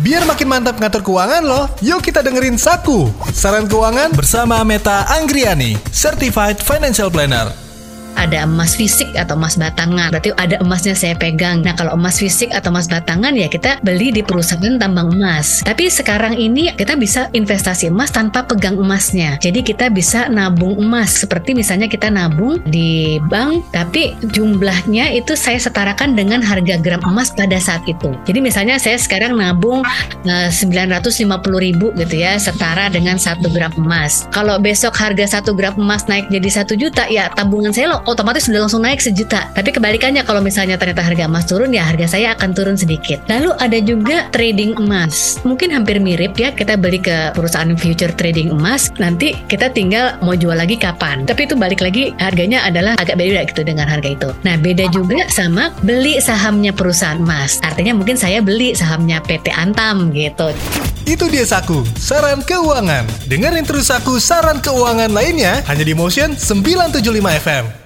Biar makin mantap ngatur keuangan loh, yuk kita dengerin Saku. Saran keuangan bersama Meta Anggriani, Certified Financial Planner ada emas fisik atau emas batangan. Berarti ada emasnya saya pegang. Nah, kalau emas fisik atau emas batangan ya kita beli di perusahaan tambang emas. Tapi sekarang ini kita bisa investasi emas tanpa pegang emasnya. Jadi kita bisa nabung emas seperti misalnya kita nabung di bank tapi jumlahnya itu saya setarakan dengan harga gram emas pada saat itu. Jadi misalnya saya sekarang nabung eh, 950 ribu gitu ya setara dengan satu gram emas. Kalau besok harga satu gram emas naik jadi satu juta ya tabungan saya otomatis sudah langsung naik sejuta. Tapi kebalikannya kalau misalnya ternyata harga emas turun ya harga saya akan turun sedikit. Lalu ada juga trading emas. Mungkin hampir mirip ya kita beli ke perusahaan future trading emas. Nanti kita tinggal mau jual lagi kapan. Tapi itu balik lagi harganya adalah agak beda gitu dengan harga itu. Nah beda juga sama beli sahamnya perusahaan emas. Artinya mungkin saya beli sahamnya PT Antam gitu. Itu dia Saku, saran keuangan. Dengerin terus Saku saran keuangan lainnya hanya di Motion 975 FM.